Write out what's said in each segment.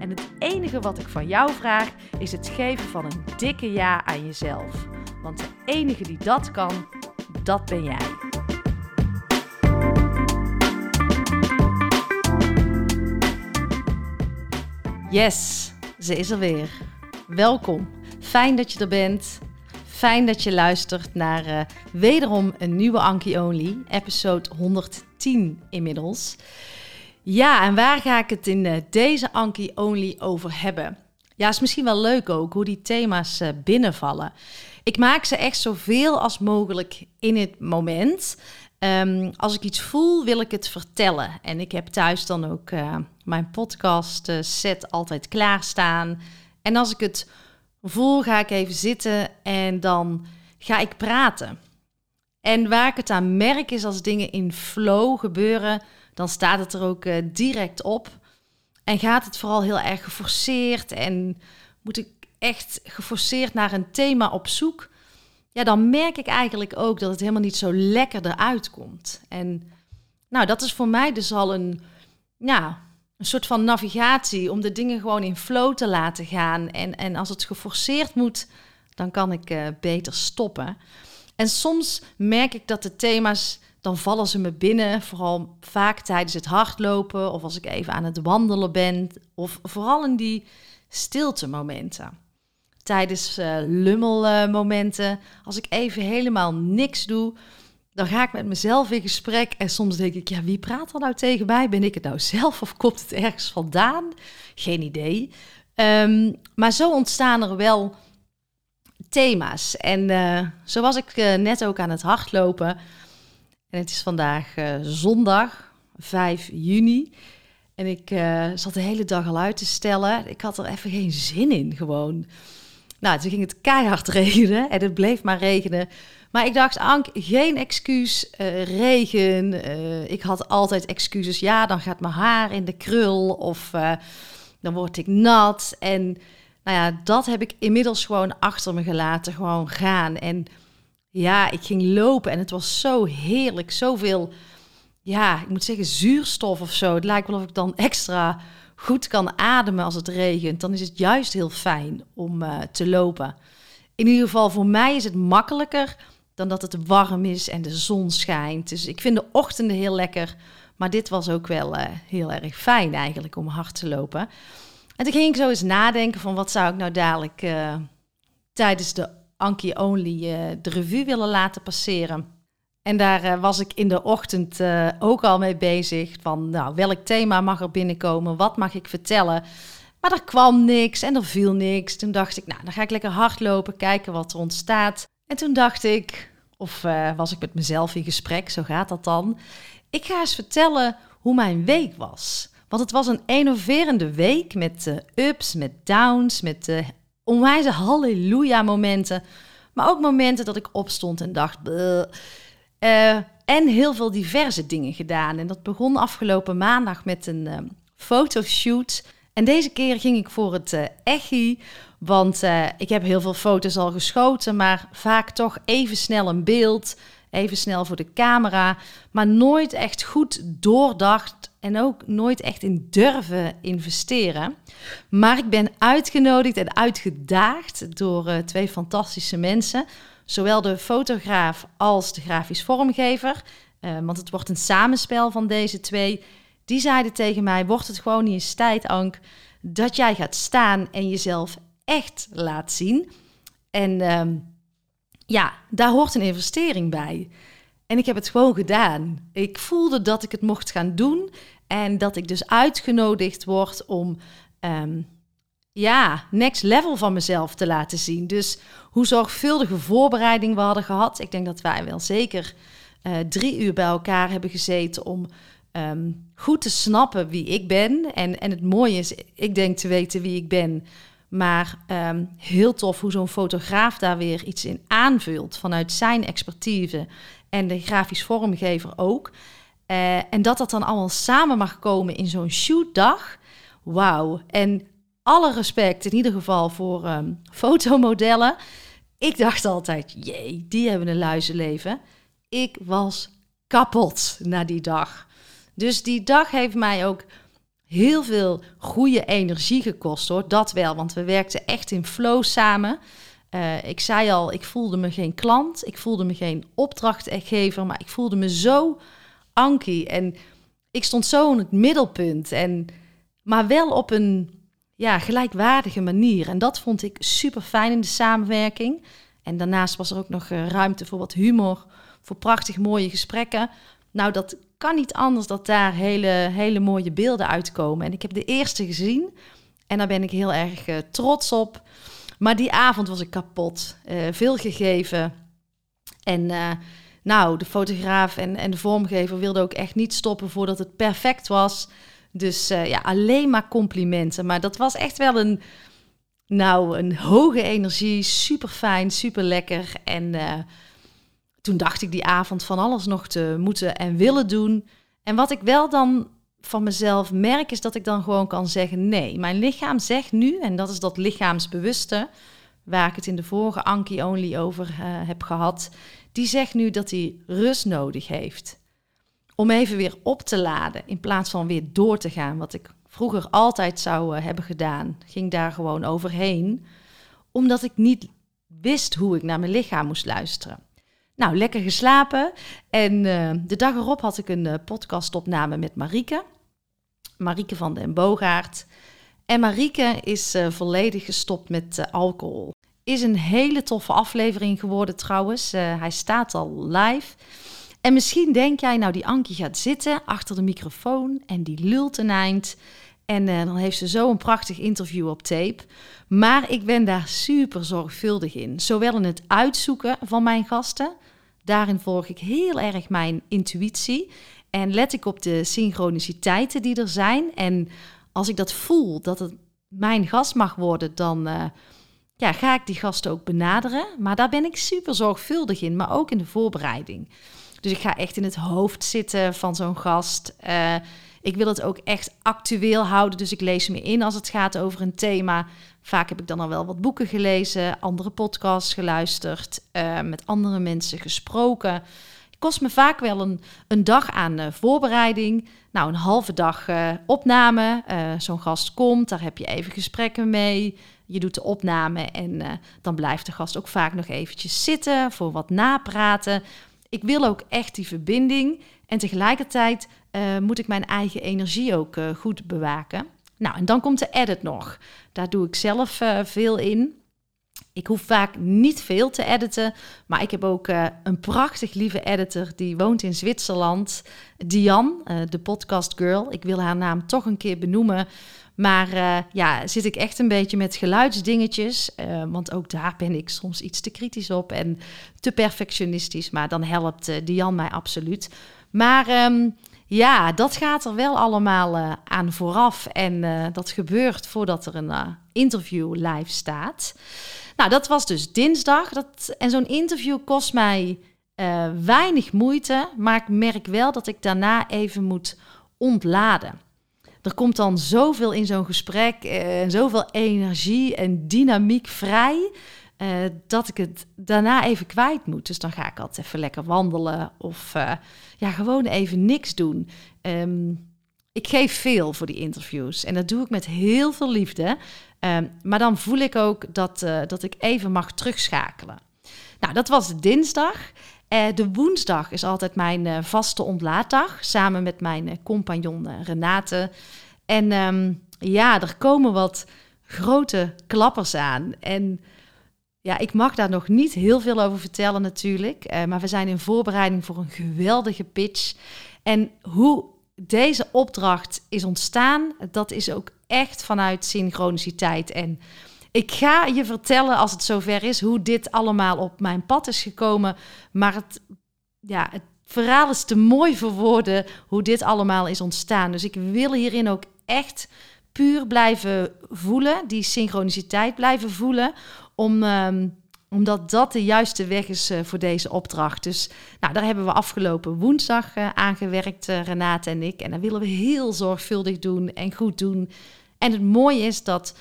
En het enige wat ik van jou vraag is het geven van een dikke ja aan jezelf. Want de enige die dat kan, dat ben jij. Yes, ze is er weer. Welkom. Fijn dat je er bent. Fijn dat je luistert naar uh, wederom een nieuwe Anki Only, episode 110 inmiddels. Ja, en waar ga ik het in uh, deze Anki Only over hebben? Ja, is misschien wel leuk ook hoe die thema's uh, binnenvallen. Ik maak ze echt zoveel als mogelijk in het moment. Um, als ik iets voel, wil ik het vertellen. En ik heb thuis dan ook uh, mijn podcast set altijd klaarstaan. En als ik het voel, ga ik even zitten en dan ga ik praten. En waar ik het aan merk is als dingen in flow gebeuren, dan staat het er ook uh, direct op. En gaat het vooral heel erg geforceerd en moet ik echt geforceerd naar een thema op zoek, ja, dan merk ik eigenlijk ook dat het helemaal niet zo lekker eruit komt. En nou, dat is voor mij dus al een, ja, een soort van navigatie om de dingen gewoon in flow te laten gaan. En, en als het geforceerd moet, dan kan ik uh, beter stoppen. En soms merk ik dat de thema's, dan vallen ze me binnen, vooral vaak tijdens het hardlopen of als ik even aan het wandelen ben, of vooral in die stilte momenten. Tijdens uh, lummelmomenten, als ik even helemaal niks doe, dan ga ik met mezelf in gesprek en soms denk ik, ja, wie praat er nou tegen mij? Ben ik het nou zelf of komt het ergens vandaan? Geen idee. Um, maar zo ontstaan er wel thema's. En uh, zo was ik uh, net ook aan het hardlopen. En het is vandaag uh, zondag, 5 juni. En ik zat de hele dag al uit te stellen. Ik had er even geen zin in, gewoon. Nou, toen ging het keihard regenen en het bleef maar regenen. Maar ik dacht, Ank, geen excuus, regen. ik had altijd excuses. Ja, dan gaat mijn haar in de krul of dan word ik nat. En nou ja, dat heb ik inmiddels gewoon achter me gelaten, gewoon gaan. En ja, ik ging lopen en het was zo heerlijk, zoveel, ja, ik moet zeggen zuurstof of zo. Het lijkt wel of ik dan extra goed kan ademen als het regent. Dan is het juist heel fijn om uh, te lopen. In ieder geval voor mij is het makkelijker dan dat het warm is en de zon schijnt. Dus ik vind de ochtenden heel lekker. Maar dit was ook wel uh, heel erg fijn eigenlijk om hard te lopen. En toen ging ik zo eens nadenken van wat zou ik nou dadelijk uh, tijdens de Anki Only uh, de revue willen laten passeren. En daar uh, was ik in de ochtend ook al mee bezig van nou, welk thema mag er binnenkomen, wat mag ik vertellen. Maar er kwam niks en er viel niks. Toen dacht ik, nou, dan ga ik lekker hardlopen, kijken wat er ontstaat. En toen dacht ik, of was ik met mezelf in gesprek, zo gaat dat dan. Ik ga eens vertellen hoe mijn week was. Want het was een enerverende week met ups, met downs, met onwijze halleluja momenten. Maar ook momenten dat ik opstond en dacht... Uh, en heel veel diverse dingen gedaan. En dat begon afgelopen maandag met een um, fotoshoot. En deze keer ging ik voor het uh, Echi. Want ik heb heel veel foto's al geschoten, maar vaak toch even snel een beeld even snel voor de camera, maar nooit echt goed doordacht en ook nooit echt in durven investeren. Maar ik ben uitgenodigd en uitgedaagd door uh, twee fantastische mensen, zowel de fotograaf als de grafisch vormgever, uh, want het wordt een samenspel van deze twee. Die zeiden tegen mij: Wordt het gewoon niet eens tijd, Ank, dat jij gaat staan en jezelf echt laat zien? En. Uh, ja, daar hoort een investering bij. En ik heb het gewoon gedaan. Ik voelde dat ik het mocht gaan doen en dat ik dus uitgenodigd word om um, ja, next level van mezelf te laten zien. Dus hoe zorgvuldige voorbereiding we hadden gehad. Ik denk dat wij wel zeker uh, drie uur bij elkaar hebben gezeten om um, goed te snappen wie ik ben. En, en het mooie is, ik denk te weten wie ik ben. Maar um, heel tof hoe zo'n fotograaf daar weer iets in aanvult vanuit zijn expertise en de grafisch vormgever ook. Uh, en dat dat dan allemaal samen mag komen in zo'n shootdag. Wauw. En alle respect in ieder geval voor um, fotomodellen. Ik dacht altijd, jee, die hebben een luizenleven. Ik was kapot na die dag. Dus die dag heeft mij ook heel veel goede energie gekost hoor. Dat wel, want we werkten echt in flow samen. Uh, ik zei al, ik voelde me geen klant, ik voelde me geen opdrachtgever, maar ik voelde me zo Ankie. En ik stond zo in het middelpunt. En, maar wel op een ja, gelijkwaardige manier. En dat vond ik super fijn in de samenwerking. En daarnaast was er ook nog uh, ruimte voor wat humor, voor prachtig mooie gesprekken. Nou, dat kan niet anders dat daar hele, hele mooie beelden uitkomen. En ik heb de eerste gezien en daar ben ik heel erg uh, trots op. Maar die avond was ik kapot. Uh, veel gegeven. En uh, nou, de fotograaf en, en de vormgever wilden ook echt niet stoppen voordat het perfect was. Dus ja, alleen maar complimenten. Maar dat was echt wel een, nou, een hoge energie. Super fijn, super lekker. En toen dacht ik die avond van alles nog te moeten en willen doen. En wat ik wel dan van mezelf merk, is dat ik dan gewoon kan zeggen: nee, mijn lichaam zegt nu, en dat is dat lichaamsbewuste, waar ik het in de vorige Anki Only over uh, heb gehad, die zegt nu dat hij rust nodig heeft. Om even weer op te laden in plaats van weer door te gaan, wat ik vroeger altijd zou uh, hebben gedaan. Ging daar gewoon overheen, omdat ik niet wist hoe ik naar mijn lichaam moest luisteren. Nou, lekker geslapen. En uh, de dag erop had ik een uh, podcastopname met Marieke. Marieke van den Boogaard. En Marieke is uh, volledig gestopt met alcohol. Is een hele toffe aflevering geworden trouwens. hij staat al live. En misschien denk jij, nou die Ankie gaat zitten achter de microfoon en die lult een eind. En dan heeft ze zo een prachtig interview op tape. Maar ik ben daar super zorgvuldig in. Zowel in het uitzoeken van mijn gasten, Daarin volg ik heel erg mijn intuïtie en let ik op de synchroniciteiten die er zijn. En als ik dat voel, dat het mijn gast mag worden, dan uh, ja, ga ik die gasten ook benaderen. Maar daar ben ik super zorgvuldig in, maar ook in de voorbereiding. Dus ik ga echt in het hoofd zitten van zo'n gast. Uh, ik wil het ook echt actueel houden, dus ik lees me in als het gaat over een thema. Vaak heb ik dan al wel wat boeken gelezen, andere podcasts geluisterd, uh, met andere mensen gesproken. Het kost me vaak wel een, een dag aan uh, voorbereiding. Nou, een halve dag uh, opname. Zo'n gast komt, daar heb je even gesprekken mee. Je doet de opname en dan blijft de gast ook vaak nog eventjes zitten voor wat napraten. Ik wil ook echt die verbinding. En tegelijkertijd uh, moet ik mijn eigen energie ook uh, goed bewaken. Nou, en dan komt de edit nog. Daar doe ik zelf uh, veel in. Ik hoef vaak niet veel te editen, maar ik heb ook een prachtig lieve editor die woont in Zwitserland. Diane, de podcast girl. Ik wil haar naam toch een keer benoemen. Maar ja, zit ik echt een beetje met geluidsdingetjes. Want ook daar ben ik soms iets te kritisch op en te perfectionistisch. Maar dan helpt Diane mij absoluut. Maar um, ja, dat gaat er wel allemaal aan vooraf. En dat gebeurt voordat er een interview live staat. Nou, dat was dus dinsdag. Dat, en zo'n interview kost mij weinig moeite. Maar ik merk wel dat ik daarna even moet ontladen er komt dan zoveel in zo'n gesprek, uh, zoveel energie en dynamiek vrij, uh, dat ik het daarna even kwijt moet. Dus dan ga ik altijd even lekker wandelen of uh, ja, gewoon even niks doen. Um, ik geef veel voor die interviews en dat doe ik met heel veel liefde. Um, maar dan voel ik ook dat, dat ik even mag terugschakelen. Nou, dat was dinsdag. De woensdag is altijd mijn vaste ontlaatdag, samen met mijn compagnon Renate. En um, ja, er komen wat grote klappers aan. En ja, ik mag daar nog niet heel veel over vertellen natuurlijk. Uh, maar we zijn in voorbereiding voor een geweldige pitch. En hoe deze opdracht is ontstaan, dat is ook echt vanuit synchroniciteit. En ik ga je vertellen als het zover is hoe dit allemaal op mijn pad is gekomen. Maar het, ja, het verhaal is te mooi voor woorden hoe dit allemaal is ontstaan. Dus ik wil hierin ook echt puur blijven voelen, die synchroniciteit blijven voelen, om, ehm, omdat dat de juiste weg is uh, voor deze opdracht. Dus nou, daar hebben we afgelopen woensdag uh, aan gewerkt, uh, Renate en ik. En dat willen we heel zorgvuldig doen en goed doen. En het mooie is dat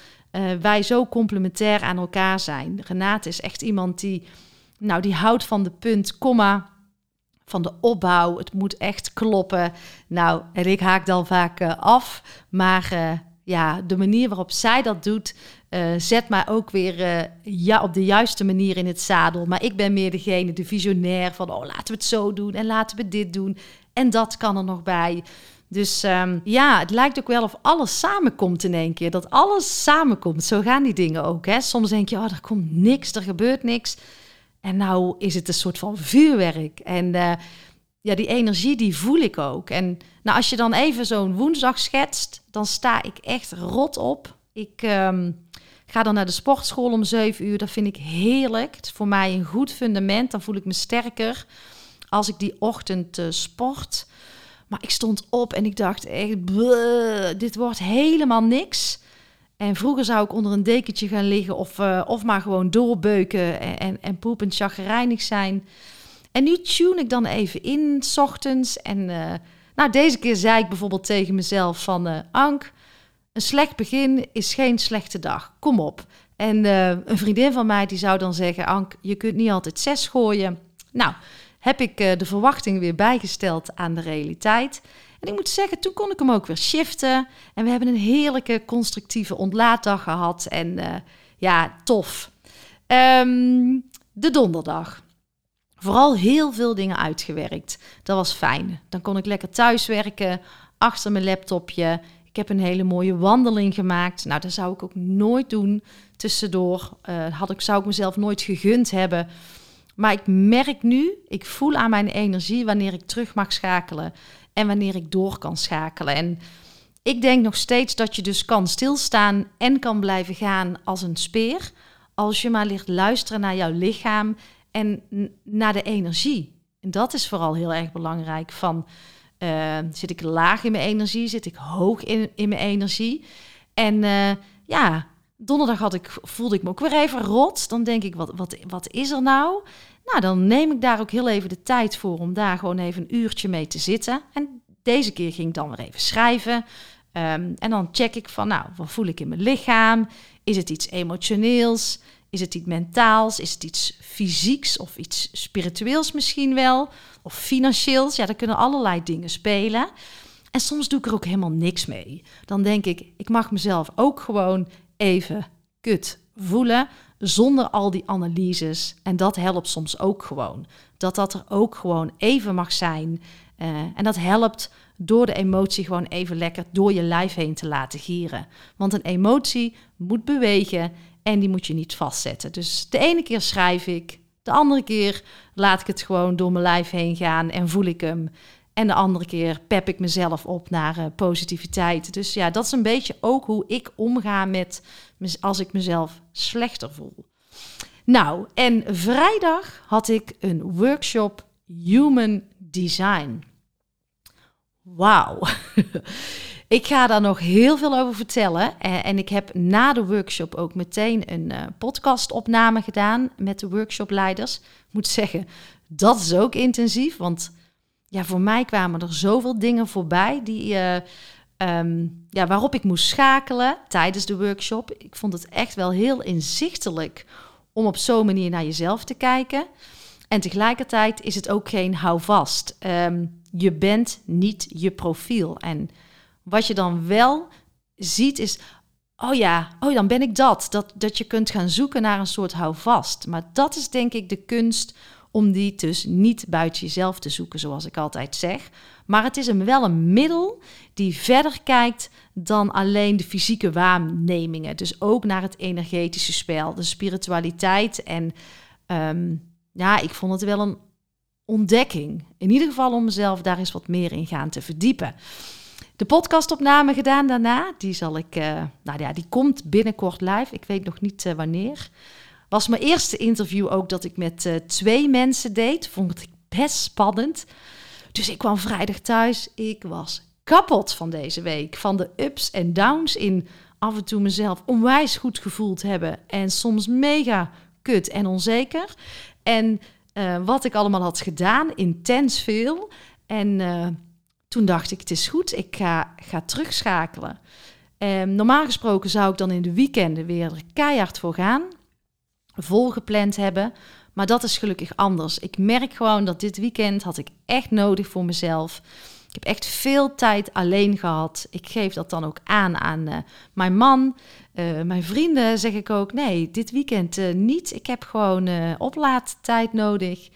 wij zo complementair aan elkaar zijn. Renate is echt iemand die, nou, die houdt van de punt, komma van de opbouw. Het moet echt kloppen. Nou, en ik haak dan vaak af. Maar ja, de manier waarop zij dat doet, uh, zet mij ook weer uh, ja, op de juiste manier in het zadel. Maar ik ben meer degene, de visionair van, oh, laten we het zo doen en laten we dit doen. En dat kan er nog bij. Dus um, ja, het lijkt ook wel of alles samenkomt in één keer. Dat alles samenkomt. Zo gaan die dingen ook. Hè? Soms denk je, oh, er komt niks, er gebeurt niks. En nou is het een soort van vuurwerk. En uh, ja, die energie die voel ik ook. En nou, als je dan even zo'n woensdag schetst, dan sta ik echt rot op. Ik um, ga dan naar de sportschool om 7 uur. Dat vind ik heerlijk. Het voor mij een goed fundament. Dan voel ik me sterker als ik die ochtend uh, sport. Maar ik stond op en ik dacht echt, dit wordt helemaal niks. En vroeger zou ik onder een dekentje gaan liggen of, uh, of maar gewoon doorbeuken en, en, en poepend chagrijnig zijn. En nu tune ik dan even in, s ochtends. En uh, nou, deze keer zei ik bijvoorbeeld tegen mezelf van... Uh, Ank, een slecht begin is geen slechte dag. Kom op. En uh, een vriendin van mij die zou dan zeggen... Ank, je kunt niet altijd zes gooien. Nou, heb ik de verwachting weer bijgesteld aan de realiteit. En ik moet zeggen, toen kon ik hem ook weer shiften. En we hebben een heerlijke constructieve ontlaatdag gehad. En ja, tof. Um, de donderdag vooral heel veel dingen uitgewerkt. Dat was fijn. Dan kon ik lekker thuiswerken, achter mijn laptopje. Ik heb een hele mooie wandeling gemaakt. Nou, dat zou ik ook nooit doen tussendoor. Uh, had ik, zou ik mezelf nooit gegund hebben. Maar ik merk nu, ik voel aan mijn energie wanneer ik terug mag schakelen en wanneer ik door kan schakelen. En ik denk nog steeds dat je dus kan stilstaan en kan blijven gaan als een speer. Als je maar ligt luisteren naar jouw lichaam en naar de energie. En dat is vooral heel erg belangrijk. Van, uh, zit ik laag in mijn energie? Zit ik hoog in, in mijn energie? En uh, ja, donderdag had ik, voelde ik me ook weer even rot. Dan denk ik, wat, wat, wat is er nou? Nou, dan neem ik daar ook heel even de tijd voor om daar gewoon even een uurtje mee te zitten. En deze keer ging ik dan weer even schrijven. Um, en dan check ik van, nou, wat voel ik in mijn lichaam? Is het iets emotioneels? Is het iets mentaals? Is het iets fysieks of iets spiritueels misschien wel? Of financieels? Ja, er kunnen allerlei dingen spelen. En soms doe ik er ook helemaal niks mee. Dan denk ik, ik mag mezelf ook gewoon even kut voelen zonder al die analyses. En dat helpt soms ook gewoon. Dat dat er ook gewoon even mag zijn. Uh, en dat helpt door de emotie gewoon even lekker door je lijf heen te laten gieren. Want een emotie moet bewegen en die moet je niet vastzetten. Dus de ene keer schrijf ik, de andere keer laat ik het gewoon door mijn lijf heen gaan en voel ik hem. En de andere keer pep ik mezelf op naar uh, positiviteit. Dus ja, dat is een beetje ook hoe ik omga met als ik mezelf slechter voel. Nou, en vrijdag had ik een workshop Human Design. Wauw. Ik ga daar nog heel veel over vertellen. Eh, en ik heb na de workshop ook meteen een uh, podcastopname gedaan met de workshopleiders. Ik moet zeggen, dat is ook intensief. Want ja, voor mij kwamen er zoveel dingen voorbij die, uh, um, ja, waarop ik moest schakelen tijdens de workshop. Ik vond het echt wel heel inzichtelijk om op zo'n manier naar jezelf te kijken. En tegelijkertijd is het ook geen houvast. Um, je bent niet je profiel. En wat je dan wel ziet is, oh ja, oh dan ben ik dat. dat. Dat je kunt gaan zoeken naar een soort houvast. Maar dat is denk ik de kunst om die dus niet buiten jezelf te zoeken, zoals ik altijd zeg. Maar het is een, wel een middel die verder kijkt dan alleen de fysieke waarnemingen. Dus ook naar het energetische spel, de spiritualiteit. En ehm, ja, ik vond het wel een ontdekking. In ieder geval om mezelf daar eens wat meer in gaan te verdiepen. De podcastopname gedaan daarna, die zal ik, uh, nou ja, die komt binnenkort live. Ik weet nog niet uh, wanneer. Was mijn eerste interview ook dat ik met uh, twee mensen deed. Vond ik best spannend. Dus ik kwam vrijdag thuis. Ik was kapot van deze week. Van de ups en downs in af en toe mezelf onwijs goed gevoeld hebben. En soms mega kut en onzeker. En wat ik allemaal had gedaan, intens veel. En toen dacht ik, het is goed, ik ga, ga terugschakelen. Um, normaal gesproken zou ik dan in de weekenden weer er keihard voor gaan. Volgepland hebben. Maar dat is gelukkig anders. Ik merk gewoon dat dit weekend had ik echt nodig voor mezelf. Ik heb echt veel tijd alleen gehad. Ik geef dat dan ook aan aan uh, mijn man. Uh, mijn vrienden zeg ik ook: nee, dit weekend uh, niet. Ik heb gewoon oplaadtijd nodig.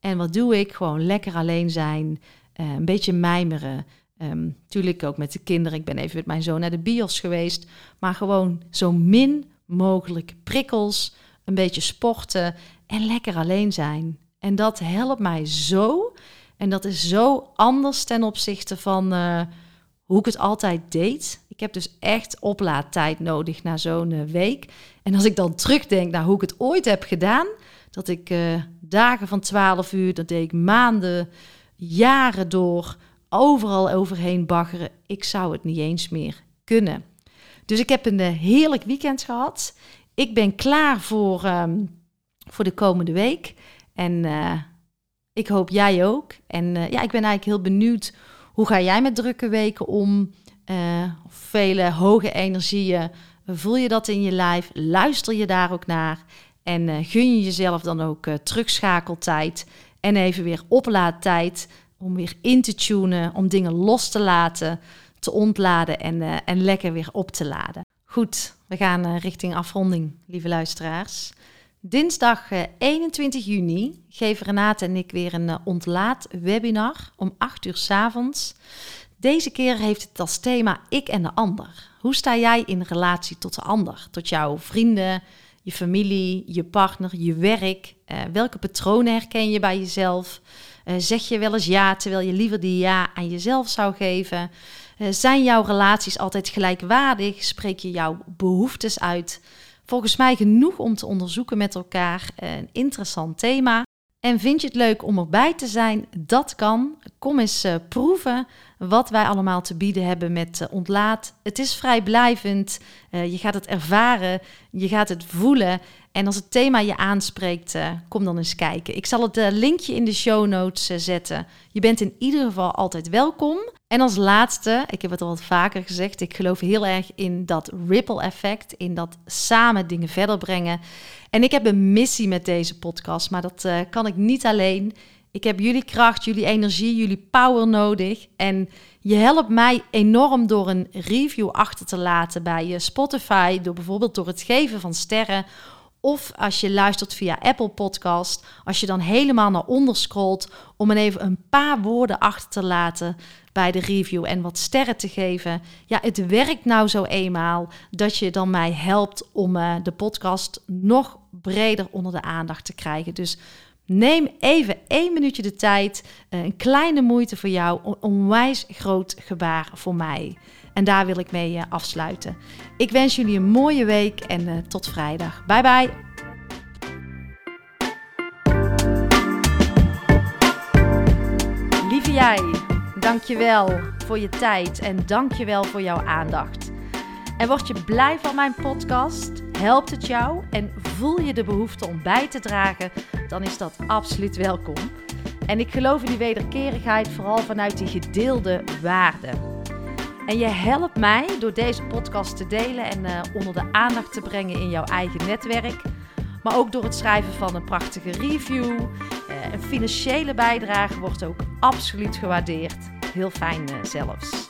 En wat doe ik? Gewoon lekker alleen zijn. Een beetje mijmeren. Um, tuurlijk ook met de kinderen. Ik ben even met mijn zoon naar de bios geweest. Maar gewoon zo min mogelijk prikkels. Een beetje sporten en lekker alleen zijn. En dat helpt mij zo. En dat is zo anders ten opzichte van uh, hoe ik het altijd deed. Ik heb dus echt oplaadtijd nodig na zo'n uh, week. En als ik dan terugdenk naar hoe ik het ooit heb gedaan, dat ik dagen van 12 uur, dat deed ik maanden, jaren door, overal overheen baggeren. Ik zou het niet eens meer kunnen. Dus ik heb een heerlijk weekend gehad. Ik ben klaar voor, um, voor de komende week. En uh, ik hoop jij ook. En uh, ja, ik ben eigenlijk heel benieuwd. Hoe ga jij met drukke weken om? Vele hoge energieën. Voel je dat in je lijf? Luister je daar ook naar? En gun je jezelf dan ook terugschakeltijd? En even weer oplaadtijd om weer in te tunen, om dingen los te laten, te ontladen en, en lekker weer op te laden. Goed, we gaan uh, richting afronding, lieve luisteraars. Dinsdag 21 eh, juni geven Renate en ik weer een uh, ontlaat-webinar om 8 uur s avonds. Deze keer heeft het als thema ik en de ander. Hoe sta jij in relatie tot de ander? Tot jouw vrienden, je familie, je partner, je werk? Uh, welke patronen herken je bij jezelf? Uh, zeg je wel eens ja terwijl je liever die ja aan jezelf zou geven? Uh, zijn jouw relaties altijd gelijkwaardig? Spreek je jouw behoeftes uit? Volgens mij genoeg om te onderzoeken met elkaar. Een interessant thema. En vind je het leuk om erbij te zijn? Dat kan. Kom eens proeven wat wij allemaal te bieden hebben met uh, ontlaat. Het is vrijblijvend. Uh, je gaat het ervaren. Je gaat het voelen. En als het thema je aanspreekt, kom dan eens kijken. Ik zal het linkje in de show notes zetten. Je bent in ieder geval altijd welkom. En als laatste, ik heb het al wat vaker gezegd, ik geloof heel erg in dat ripple effect, in dat samen dingen verder brengen. En ik heb een missie met deze podcast, maar dat kan ik niet alleen. Ik heb jullie kracht, jullie energie, jullie power nodig. En je helpt mij enorm door een review achter te laten bij je Spotify, door bijvoorbeeld door het geven van sterren. Of als je luistert via Apple Podcast, als je dan helemaal naar onder scrolt om even een paar woorden achter te laten bij de review en wat sterren te geven. Ja, het werkt nou zo eenmaal dat je dan mij helpt om uh, de podcast nog breder onder de aandacht te krijgen. Dus neem even één minuutje de tijd, uh, een kleine moeite voor jou, een onwijs groot gebaar voor mij. En daar wil ik mee uh, afsluiten. Ik wens jullie een mooie week en tot vrijdag. Bye bye. Lieve jij. Dankjewel voor je tijd en dankjewel voor jouw aandacht. En word je blij van mijn podcast? Helpt het jou en voel je de behoefte om bij te dragen? Dan is dat absoluut welkom. En ik geloof in die wederkerigheid vooral vanuit die gedeelde waarden. En je helpt mij door deze podcast te delen en uh, onder de aandacht te brengen in jouw eigen netwerk. Maar ook door het schrijven van een prachtige review. Uh, een financiële bijdrage wordt ook absoluut gewaardeerd. Heel fijn uh, zelfs.